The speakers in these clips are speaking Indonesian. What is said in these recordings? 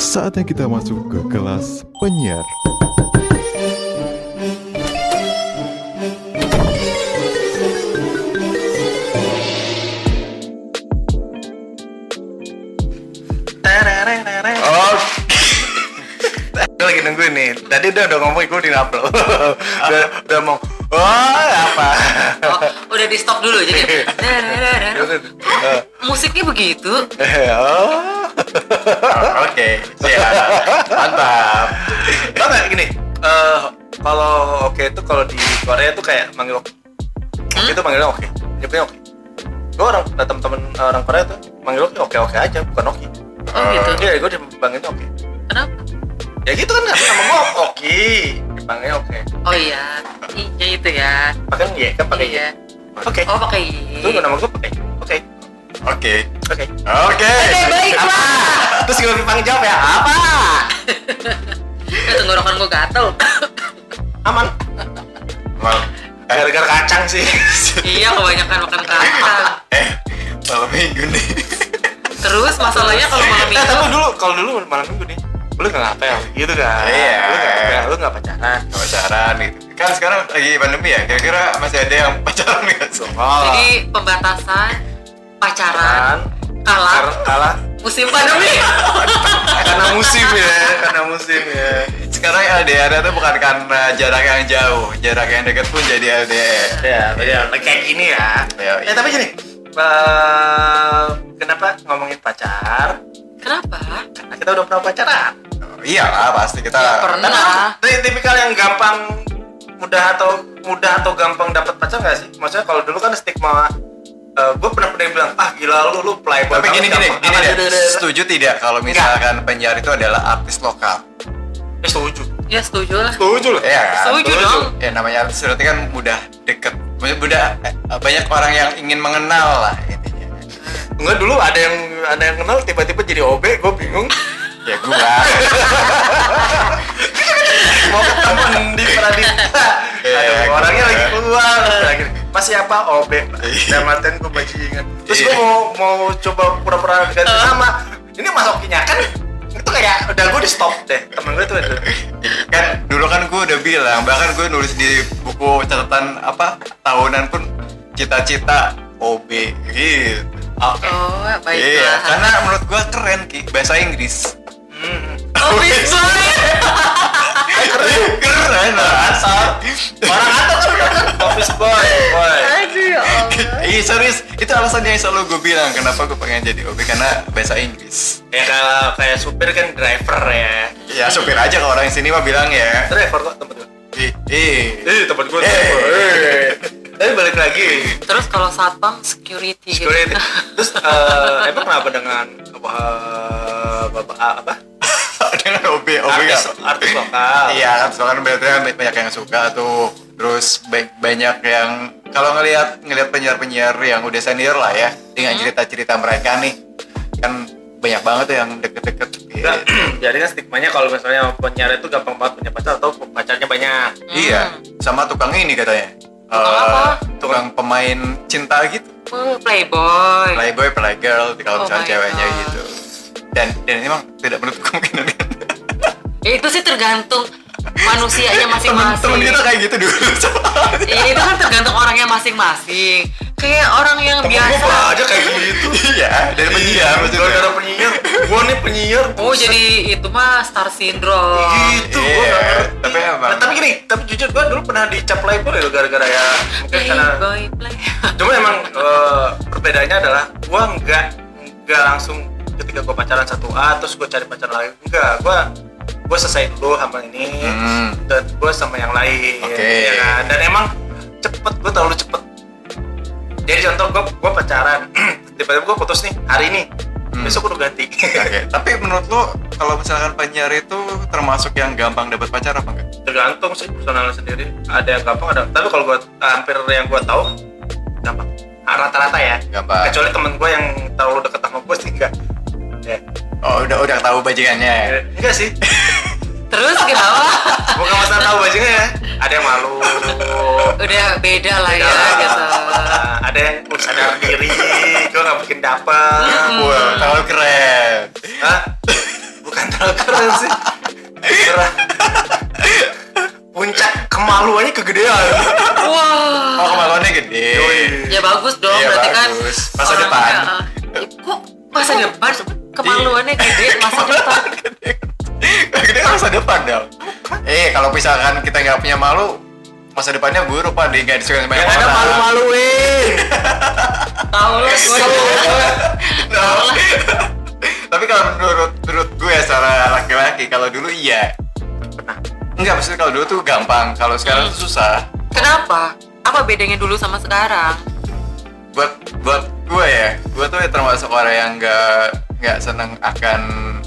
Saatnya kita masuk ke kelas penyiar. Oh. Lagi nungguin nih. Tadi udah udah ngomong di upload. udah udah mau. Wah, apa? Oh, udah di stop dulu jadi. Eh, Musiknya begitu. oh. Oke, siap. Mantap. Tau nggak gini? eh, kalau oke itu kalau di Korea itu kayak manggil oke. Oke itu manggilnya oke. Nyebutnya oke. Gue orang nah, temen-temen orang Korea tuh manggil oke oke oke aja bukan oke. Oh gitu. Iya gue dipanggilnya oke. Kenapa? Ya gitu kan karena nama gue oke. Dipanggilnya oke. Oh iya. Iya itu ya. Pakai Y kan pakai. Iya. Oke. Oh pakai Itu nama gue pakai. Oke. Oke. Oke. Oke. Oke baiklah. Terus gue dipanggil jawab ya apa? Eh tenggorokan gue gatel. Aman. Mal- Gara-gara kacang sih. iya kebanyakan makan kacang. Eh, malam minggu nih. Terus masalahnya kalau malam Eh, tapi minggu dulu kalau dulu malam minggu nih, lu nggak ngapel gitu kan? Iya. Lu nggak ngapel, lu nggak pacaran. Gak pacaran gitu. Kan sekarang lagi pandemi ya. Kira-kira masih ada yang pacaran nggak sih? Oh. jadi pembatasan pacaran kalah kalah kalah musim pandemi. karena musim ya, karena musim ya. Sekarang LDR itu bukan karena jarak yang jauh, jarak yang dekat pun jadi LDR. Ya, ya, kayak gini ya. Ya, Eh tapi gini, eh, kenapa ngomongin pacar? Kenapa? Karena kita udah pernah pacaran. Oh, iyalah pasti kita. Ya, pernah. Tapi tipikal yang gampang mudah atau mudah atau gampang dapat pacar nggak sih? Maksudnya kalau dulu kan stigma gue pernah pernah bilang ah gila lu lu playboy Tapi gini gini gampang." gini Ah, deh. deh, deh, deh. Setuju tidak kalau misalkan penyiar itu adalah artis lokal? Eh, setuju Ya setuju lah. setuju lah Iya kan? Setuju dong. Ya namanya artis berarti kan mudah deket. Mudah eh, banyak orang yang ingin mengenal lah intinya. Enggak dulu ada yang ada yang kenal tiba-tiba jadi OB, gue bingung. Ya gua. Mau ketemu di Pradita. Iya, gua. orangnya lagi keluar. Lagi, Mas siapa OB? Dan maten gue bajingan. Terus gue Iya. mau mau coba pura-pura ganti nama. Ini Mas Okinya kan itu kayak udah gue di stop deh temen gue tuh ada kan dulu kan gue udah bilang bahkan gue nulis di buku catatan apa tahunan pun cita-cita OB gitu. Oh Iya, baiklah. karena menurut gue keren ki bahasa Inggris. Oh bisa. keren Keren asal orang atas kan office boy boy Aduh ya Allah. Iya serius, itu alasannya yang selalu gue bilang kenapa gue pengen jadi OB karena bahasa Inggris. ya kalau kayak supir kan driver ya Ya supir aja kalau orang sini mah bilang ya. driver kok tempat gue Ih, ih. eh tempat gue driver eh. Tapi balik lagi Terus kalau satpam security, security gitu. terus eh, emang kenapa dengan apa bapak apa dengan OB, OB artis artis lokal Iya kan, soalnya kan berarti kan banyak yang suka tuh. Terus ba- banyak yang kalau ngelihat ngelihat penyiar-penyiar yang udah senior lah ya dengan cerita-cerita mereka nih kan banyak banget tuh yang deket-deket. Gitu. jadi kan stigmanya kalau misalnya penyiar itu gampang banget punya pacar atau pacarnya banyak Iya, sama tukang ini katanya. Eh, apa? Tukang pemain cinta gitu. Oh, playboy. Playboy, playgirl, kalau Oh misalnya ceweknya God. gitu. Dan dan ini emang tidak menutup kemungkinan. Ya, itu sih tergantung manusianya masing-masing. kita kayak gitu dulu. Iya itu kan tergantung orangnya masing-masing. Kayak orang yang Temen biasa. gue aja kayak gitu Iya, dari penyiar maksudnya. gara-gara penyiar gue nih penyiar Oh jadi itu mah star syndrome. gitu gue Iya, ngerti tapi emang- Nah, tapi gini tapi jujur gue dulu pernah dicap playboy loh gara-gara ya mungkin karena Playboy play. cuma emang eh, perbedaannya adalah gue nggak nggak langsung ketika gue pacaran satu A terus gue cari pacar lain enggak gue gue selesai dulu sama ini Hmm. dan gue sama yang lain Oke. ya kan? dan emang cepet gue terlalu cepet jadi contoh gue gue pacaran tiba-tiba gue putus nih hari ini Hmm. besok udah ganti Oke, tapi menurut lo kalau misalkan penyiar itu termasuk yang gampang dapat pacar apa enggak? tergantung sih personalnya sendiri ada yang gampang ada tapi kalau gue hampir yang gue tahu gampang Ah, rata-rata ya Gampang. kecuali temen gue yang terlalu dekat sama gue sih enggak ya Oh, udah udah tahu bajingannya. enggak sih Terus kenapa? bukan masalah tahu bajingan ya ada yang malu Udah beda lah ya Beda. gitu. Nah, ada yang sadar diri gue nggak bikin dapet Wah, terlalu keren. Hah? bukan terlalu keren sih Beneran. puncak kemaluannya kegedean Wah. Oh, kemaluannya gede. Ya bagus dong, Iya, berarti kan bagus. Masa orangnya, depan. eh, Kok masa depan? Kemaluannya gede masa depan. Gede kan masa depan dong. Eh, kalau misalkan kita nggak punya malu, masa depannya buruk pak, dia nggak disukai sama yang banyak ada orang. malu-maluin Tahu. No. Tapi kalau menurut menurut gue secara laki-laki, kalau dulu iya. Enggak, maksudnya kalau dulu tuh gampang, kalau sekarang tuh susah. Kenapa? Apa bedanya dulu sama sekarang? Buat buat gue ya, gue tuh termasuk orang yang nggak nggak seneng akan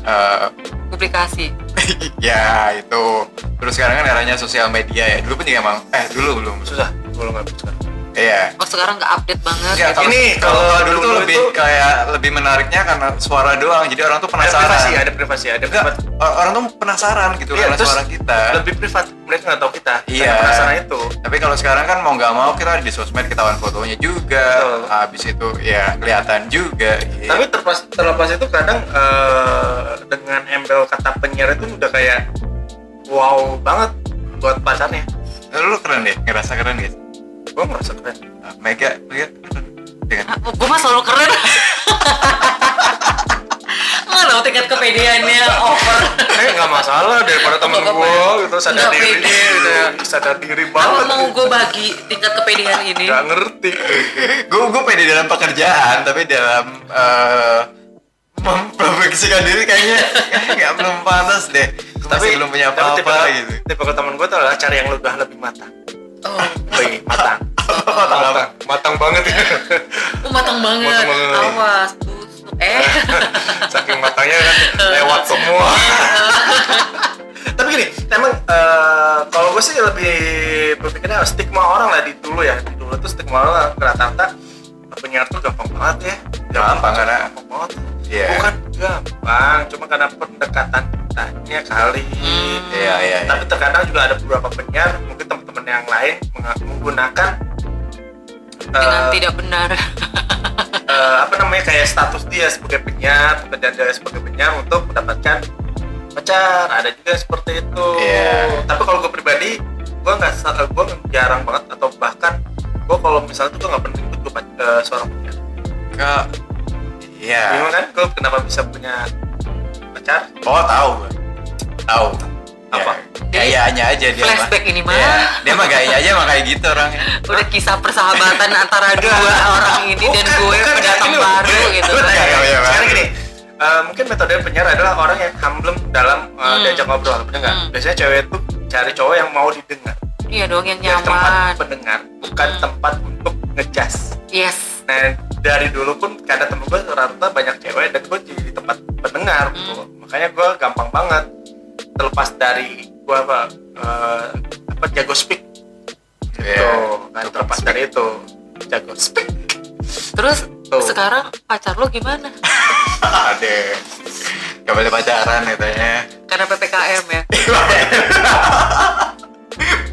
eh, Publikasi. ya itu. Terus sekarang kan eranya sosial media ya. Dulu pun juga emang, eh dulu belum. susah kalau nggak sekarang Iya. Oh sekarang nggak update banget. Gitu. kalau, Ini, kalau kalau dulu tuh dulu lebih itu- kayak lebih menariknya karena suara doang. Jadi orang tuh ada penasaran. privasi ada privasi ada Enggak, privat or- orang tuh penasaran gitu Iya, karena terus suara kita. lebih privat mereka nggak tahu kita Iya. Penasaran itu Tapi kalau sekarang kan mau nggak mau kita di sosmed ketahuan fotonya juga. Betul. Habis itu ya kelihatan juga. Iya. tapi terlepas terlepas itu kadang eh, dengan embel kata penyiar itu udah kayak wow banget buat pacarnya lu keren deh, ngerasa keren guys. Gue merasa keren Mega, Mega keren. Dengan gue mah selalu keren. Nggak dong tingkat kepedeannya over. eh nggak masalah daripada temen gue gitu sadar diri pede. gitu ya sadar diri Apa banget mau gue bagi tingkat kepedean ini? nggak ngerti gue gue pede dalam pekerjaan tapi dalam eh memproduksikan diri kayaknya nggak belum pantas deh masih belum punya tapi apa-apa gitu tipe temen gue tuh adalah cari yang udah lebih matang Wih, matang Matang apa? matang banget ya oh matang banget. Matang banget. Awas, busuk. Eh, saking matangnya kan lewat semua tapi gini emang eh, kalau gue sih lebih berpikirnya stigma orang lah di dulu ya di dulu tuh stigma orang rata-rata penyiar tuh gampang banget ya Gampang, karena- gampang banget Iya. bukan gampang cuma karena pendekatan kitanya kali Iya, iya, iya. tapi terkadang juga ada beberapa penyiar mungkin teman-teman yang lain menggunakan dengan eh, tidak benar. eh, apa namanya kayak status dia sebagai penyiar pekerjaan dia sebagai penyiar untuk mendapatkan pacar. Ada juga yang seperti itu. Iya. tapi kalau gue pribadi gue nggak gue jarang banget atau bahkan gue kalau misalnya tuh gue nggak penting tuh gue seorang penyiar. Ke iya. Bingung kan gue kenapa bisa punya pacar? Oh tahu gue tahu gayanya aja dia mah. Flashback ini mah. Iya, dia mah gayanya aja mah kayak gitu orangnya Udah kisah persahabatan antara dua orang ini dan gue bukan, pendatang gini baru gitu kan. sekarang gini eh, mungkin metode penyiar adalah orang yang humble dalam eh, Hmm. diajak ngobrol bener nggak Hmm. biasanya cewek itu cari cowok yang mau didengar Iya dong yang Dari tempat nyaman. pendengar bukan Hmm. tempat untuk ngejas Yes. nah dari dulu pun karena temen gue rata banyak cewek dan gue jadi tempat pendengar gitu. Hmm. makanya gue gampang banget terlepas dari gue apa eh, apa jago speak gitu Iya, kan terlepas speak. dari itu jago speak Terus Tuh. sekarang pacar lo gimana? ada gak boleh pacaran katanya Karena PPKM ya.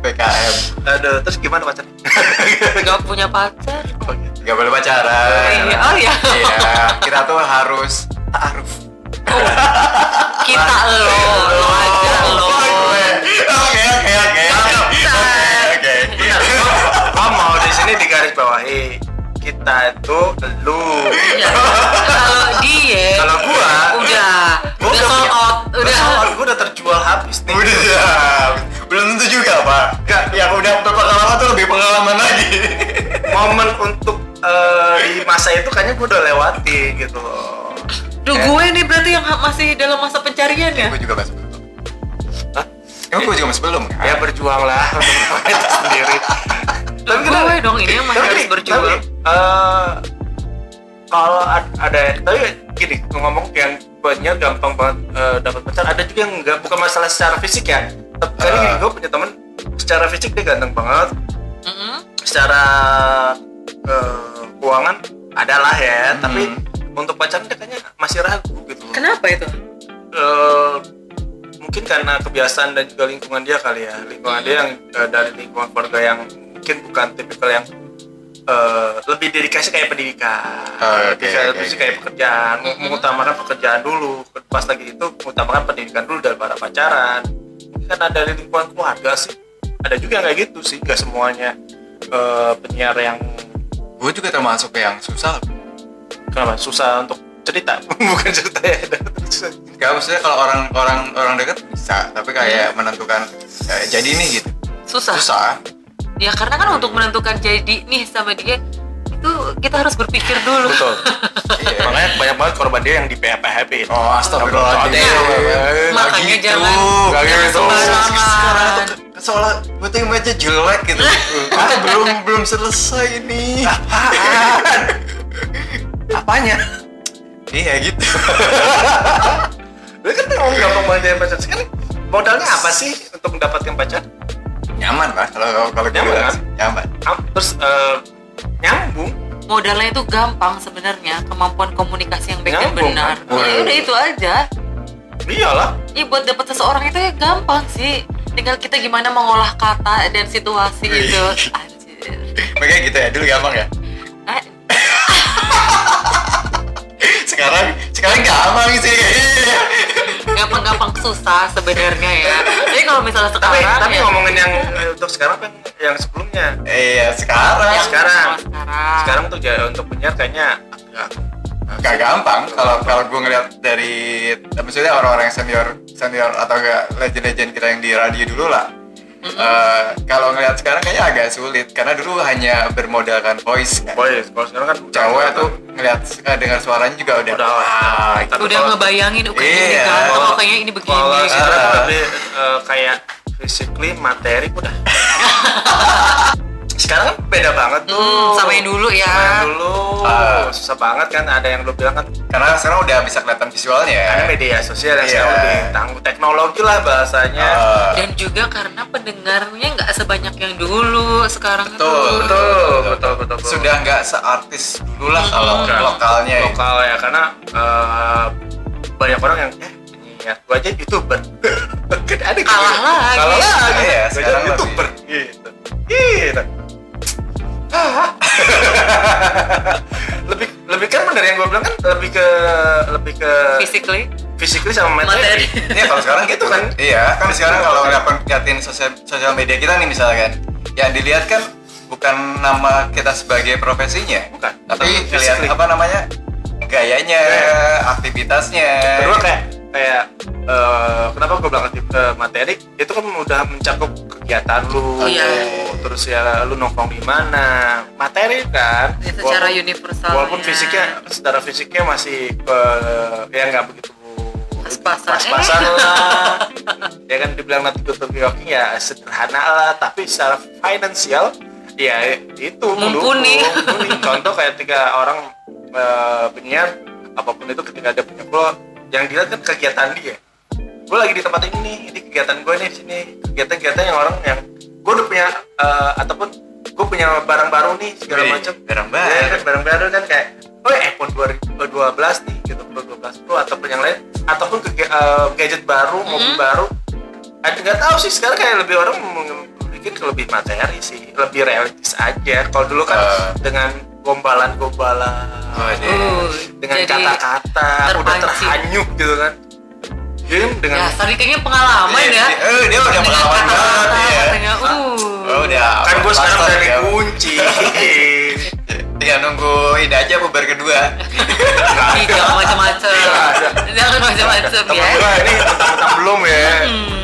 PKM aduh terus gimana pacarnya Gak punya pacar. Oh, gitu. gak boleh pacaran Iya, oh iya. iya kita tuh harus taaruf Kita lo, lo aja lo. Kita itu lu Iya. Kalau dia kalau gua udah gua udah sold out, udah sold out, gua udah terjual habis nih udah ya belum tentu juga pak Gak. yang udah berpengalaman tuh lebih pengalaman lagi momen untuk eh, di masa itu kayaknya gua udah lewati gitu loh Duh gue nih berarti yang masih dalam masa pencarian ya? gue juga masih? Emang gue juga masih belum kan ya berjuang lah untuk itu sendiri tapi gue kita- dong ini yang masih tapi harus berjuang. tapi, eh, kalau ad- ada tapi gini ngomong yang banyak gampang banget eh, dapat pacar ada juga yang enggak bukan masalah secara fisik ya tapi kali Ah. gini gue punya temen secara fisik dia ganteng banget Mm-mm. secara eh, keuangan adalah ya Hmm. tapi untuk pacaran dia kayaknya masih ragu gitu loh. Kenapa itu? Eh, mungkin karena kebiasaan dan juga lingkungan dia kali ya. Lingkungan dia yang eh, dari lingkungan keluarga yang mungkin bukan tipikal yang eh, lebih dedikasi kayak pendidikan. Oh, oke, Dedikasi oke, oke. kayak pekerjaan meng- mengutamakan pekerjaan dulu. Pas lagi itu mengutamakan pendidikan dulu daripada pacaran. Mungkin karena dari lingkungan keluarga sih ada juga yang kayak gitu sih gak semuanya eh, penyiar yang gue juga termasuk yang susah. Kenapa? Susah untuk cerita. Bukan cerita ya. Gak maksudnya kalau orang orang orang dekat bisa tapi kayak menentukan eh, jadi nih gitu. Susah. susah. Ya karena kan untuk menentukan jadi nih sama dia itu kita harus berpikir dulu. betul. Iya. makanya banyak banget korban dia yang di PHP PHP oh astagfirullahaladzim. Nah, Makanya gitu. jangan Gak gitu. sekarang tuh soalnya gue tuh image jelek gitu. Belum belum selesai ini. Apanya iya gitu lu kan ngomong gampang banget jadi pacar sekarang modalnya apa sih untuk mendapatkan pacar nyaman lah kalau kalau Nyaman, kan? nyaman Am- terus eh, nyambung Modalnya itu gampang sebenarnya, kemampuan komunikasi yang baik dan Nyambung, benar. kan? Ya udah itu aja. iyalah Ya buat dapet seseorang itu ya gampang sih. Tinggal kita gimana mengolah kata dan situasi gitu. Anjir. makanya gitu ya dulu gampang ya Ah, sekarang sekarang gampang sih. Gampang-gampang susah sebenarnya ya. Jadi kalau misalnya tapi sekarang tapi ya, ngomongin yang eh, untuk sekarang kan yang sebelumnya. Iya sekarang. Yang sekarang. sekarang. sekarang untuk untuk penyiar kayaknya gak gampang. Kalau kalau gue ngeliat dari maksudnya orang-orang yang senior senior atau enggak legend-legend kita yang di radio dulu lah Eh, kalau ngeliat sekarang kayaknya agak sulit karena dulu hanya bermodalkan voice kan boy kalau sekarang kan cowok itu ngeliat eh, dengar suaranya juga udah Udah, wah, tapi udah kalau- ngebayangin oh kayaknya ini Iya. ganteng, oh kayaknya ini begini kalau gitu. sekarang Ah. lebih eh, kayak physically materi udah sekarang kan beda banget tuh Hmm, sama yang dulu ya. Sama yang dulu Ah. susah banget kan ada yang lu bilang kan karena sekarang udah bisa kelihatan visualnya karena media sosial yang Iya. sekarang lebih tangguh teknologi lah bahasanya Eh, Dan juga karena pendengarnya nggak sebanyak yang dulu sekarang Betul, tuh. betul betul betul, betul. sudah nggak seartis dulu lah kalau Bukan. lokalnya ya. lokal ya karena eh, banyak orang yang eh penyiar gua aja youtuber kan ada gitu. Kalah lagi. kalah lagi Iya, Gua aja sekarang youtuber gitu gitu lebih lebih kan bener yang gue bilang kan lebih ke lebih ke Physically. physically sama materi. Materi. Iya kalau sekarang gitu kan. Iya kan sekarang kalau ngeliat ngeliatin sosial sosial media kita nih misalkan, yang dilihat kan bukan nama kita sebagai profesinya, Bukan. tapi physically. apa namanya gayanya, Gaya. aktivitasnya. Kedua kayak kayak eh, kenapa gue bilang eh, materi itu kan udah mencakup kegiatan lu, Iya. terus ya lu nongkrong di mana, materi kan. Ya, secara Walaupun- universal. Walaupun ya. fisiknya secara fisiknya masih eh, ya nggak begitu Pas-pasan. pas-pasan lah. ya kan dibilang nanti good walking ya sederhana lah, tapi secara finansial ya itu Mumpuni. Mumpuni. Contoh kayak ketika orang eh, penyiar apa pun itu ketika ada punya yang dilihat kan kegiatan dia. Gue lagi di tempat ini nih, ini kegiatan gue nih sini. Kegiatan-kegiatan yang orang yang gue udah punya eh, ataupun gue punya barang baru nih segala Wih, macam. barang Ya, baru. kan barang baru kan kayak oh iPhone 2012 nih gitu Pro 12 Pro ataupun yang lain ataupun ke, eh, gadget baru mobil baru ada nggak tahu sih sekarang kayak lebih orang bikin ke lebih materi sih lebih realistis aja kalau dulu kan Eh. dengan gombalan-gombalan Waduh. Uh, dengan kata-kata udah terhanyut gitu kan Jadi dengan Ya, tadi kayaknya pengalaman Iya, ya. dia- eh, dia udah Dengan pengalaman banget ya. katanya, uh. Oh, udah. kan gue sekarang udah ya. dikunci Tinggal nunggu ini aja bubar kedua. Ih, jangan macam-macam. Jangan macam-macam temen ya. gue ini mentang-mentang belum ya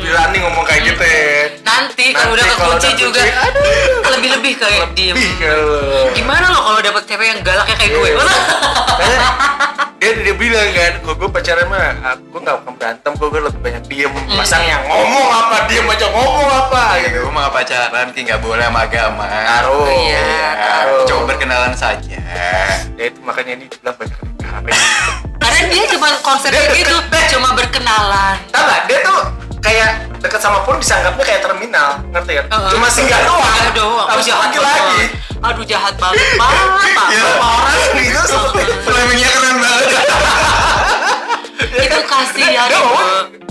berani ngomong kayak gitu ya Nanti kalau Nanti udah kalau kekunci udah juga kunci, lebih-lebih kayak diem. Ih, kalau Gimana lo kalau dapet cewek yang galaknya kayak gue? Iya. Dia dia bilang kan, gue gue pacaran mah, aku nggak akan berantem, gue gue lebih banyak diem. Pasangnya ngomong apa, diem aja ngomong apa gitu. Gitu, mau pacaran ki nggak boleh sama agama. Taruh, Iya, taruh. Coba berkenalan saja. Ya itu makanya ini dibilang banyak Karena dia cuma konsepnya Dia gitu, cuma berkenalan. Tahu nggak? Dia tuh kayak deket sama pun disanggapnya kayak terminal, ngerti kan? Heeh. Cuma singgah doang. Singgah doang. Harus jahat banget. lagi. Aduh jahat banget, parah, Pak. Iya. Orang Itu Framingnya keren banget. itu kasihan. Ngomong,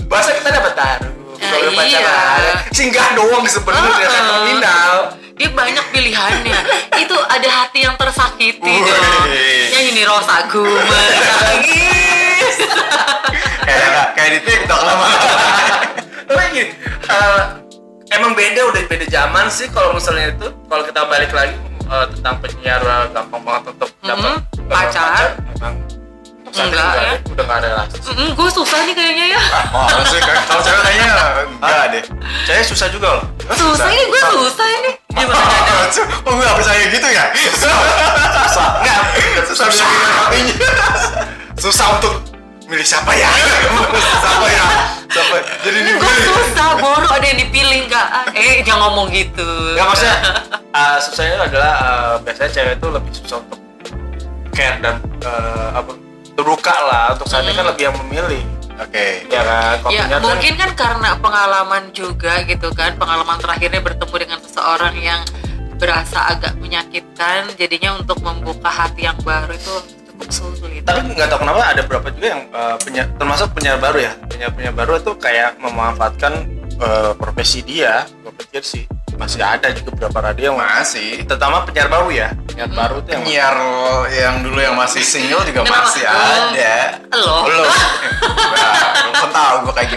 bahasa kita dapat taruh. udah Iya. pacaran singgah doang sebenarnya kan Ah. nominal dia banyak pilihannya itu ada hati yang tersakiti dong yang ini rosaku menangis kayak kayak di TikTok lama emang beda udah beda zaman sih kalau misalnya itu. Kalau kita balik lagi eh, tentang penyiar eh, gampang banget untuk dapat Mhm, eh, pacar. ini Enggak, nggak ya. ada- udah nggak ada lagi Mm, gue susah nih kayaknya ya. Oh kayak- kalau cewek kayaknya enggak deh. saya susah juga loh. Susah. ini gue susah. ini. Oh nggak percaya gitu ya? Susah. Susah. Bisa bilang hatinya susah untuk milih siapa ya? Siapa ya? Siapa? Jadi gue dipilih susah bodoh. Ada yang dipilih nggak eh jangan ngomong gitu. Nggak maksudnya eh, susahnya adalah eh, biasanya cewek itu lebih susah untuk care dan eh, apa terbuka lah. Untuk saat ini kan lebih yang memilih. Oke. Ya kan? Kalau ya kan mungkin kan karena pengalaman juga gitu kan. Pengalaman terakhirnya bertemu dengan seseorang yang berasa agak menyakitkan. Jadinya untuk membuka hati yang baru itu sulit tapi nggak tahu kenapa ada beberapa juga yang eh, penyiar- termasuk penyiar baru ya. Penyiar penyiar baru itu kayak memanfaatkan eh, profesi dia. Gue pikir sih masih ada juga beberapa radio yang masih. terutama penyiar baru ya. Penyiar baru tuh yang penyiar yang dulu yang masih single juga Kenapa? masih Oh. ada lo belum. nah, lo kan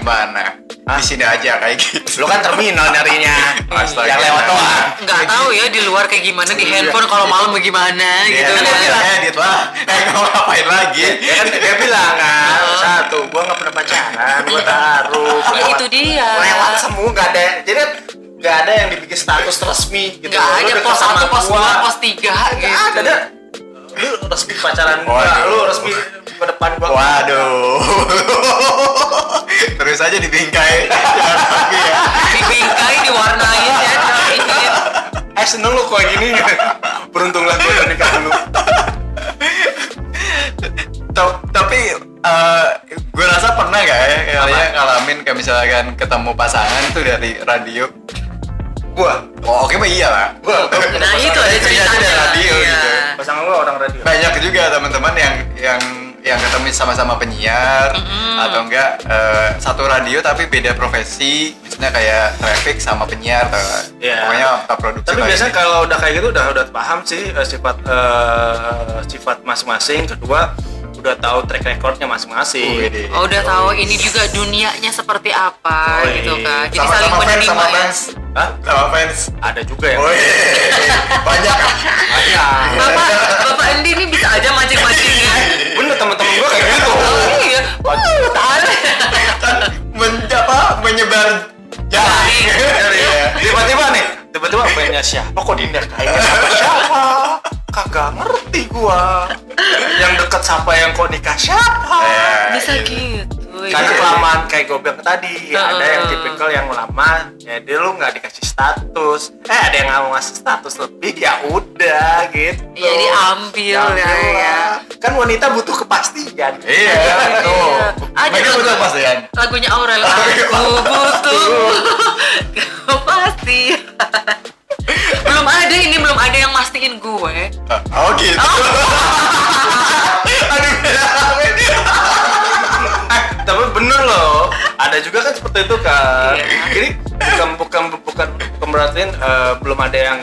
gimana? Di sini aja kayak gitu. Lu kan terminal nyarinya. Astaga. yang lewat doang. Nggak tahu ya di luar kayak gimana di Iya. handphone kalau malam bagaimana Iya, gitu kan. kan dia edit lah eh mau ngapain lagi? Ya kan dia bilang kan satu gua nggak pernah pacaran gua taruh Ya, itu dia. lewat semua nggak ada jadi nggak ada yang dibikin status resmi gitu. Lu ada pos satu pos dua pos tiga gitu. ada. Dah lu resmi pacaran gua lu resmi ke depan gua. Waduh. Terus aja dibingkai. Jangan ya dibingkai diwarnain ya eh seneng lu kayak gini. Beruntunglah gua udah nikah dulu. Ta- tapi gue rasa pernah gak ya kalian ngalamin kayak misalkan ketemu pasangan tuh dari radio? Gua. Oh oke mah iya lah. Gua- gua- nah itu ada ceritanya. dari radio Iya. gitu pasangan gua orang radio. Banyak juga teman-teman yang yang yang ketemu sama-sama penyiar atau enggak eh, satu radio tapi beda profesi misalnya kayak traffic sama penyiar atau Iya. pokoknya tak produksi tapi biasanya ini. kalau udah kayak gitu udah udah paham sih eh, sifat eh, sifat masing-masing kedua udah tahu track recordnya masing-masing Wih, Oh udah tahu ini juga dunianya seperti apa Oh, gitu iya. kan. Jadi sama, saling sama fans menerima sama ya. fans Hah? sama fans ada juga yang Wih, banyak banyak Bapak Bapak Endi ini bisa aja mancing-mancingnya. Teman-teman gua kayak gitu Oh iya. Uh, tahu. kan men- apa menyebar jaring Iya. tiba-tiba nih tiba-tiba pengennya siapa kok dinda kayaknya siapa siapa kagak ngerti gua yang deket siapa yang kok nikah siapa Eh, Bisa gitu. karena ya. kelamaan kayak gue bilang tadi Heeh. ada yang tipikal yang lama ya dia lu nggak dikasih status eh ada yang nggak mau ngasih status lebih ya udah gitu Iya diambil ya, Diambil ya. Kan wanita butuh kepastian. Iya tuh Iya. Ada mereka lagu- betul pas ya Lagunya Aurel aku butuh pasti. belum ada ini belum ada yang mastiin gue. oh gitu. Aduh eh tapi bener loh. Ada juga kan seperti itu kan jadi bukan bukan bukan berarti eh, belum ada yang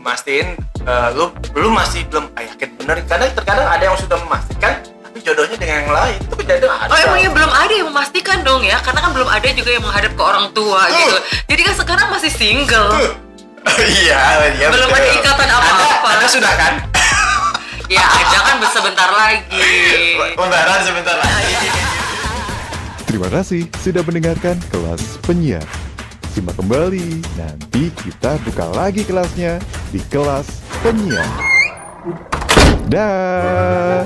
mastiin eh, lu lu masih belum ah, yakin bener. Kadang terkadang ada yang sudah memastikan tapi jodohnya dengan yang lain. Itu kejadian ada. Oh emangnya belum ada yang memastikan dong ya? Karena kan belum ada juga yang menghadap ke orang tua gitu. Jadi kan sekarang masih single. Iya iya Belum betul. ada ikatan anda, apa-apa. Anda sudah kan? Ya ada kan sebentar lagi. Pembaharan sebentar lagi. Terima kasih sudah mendengarkan kelas penyiar. Simak kembali, nanti kita buka lagi kelasnya di kelas penyiar. Dah.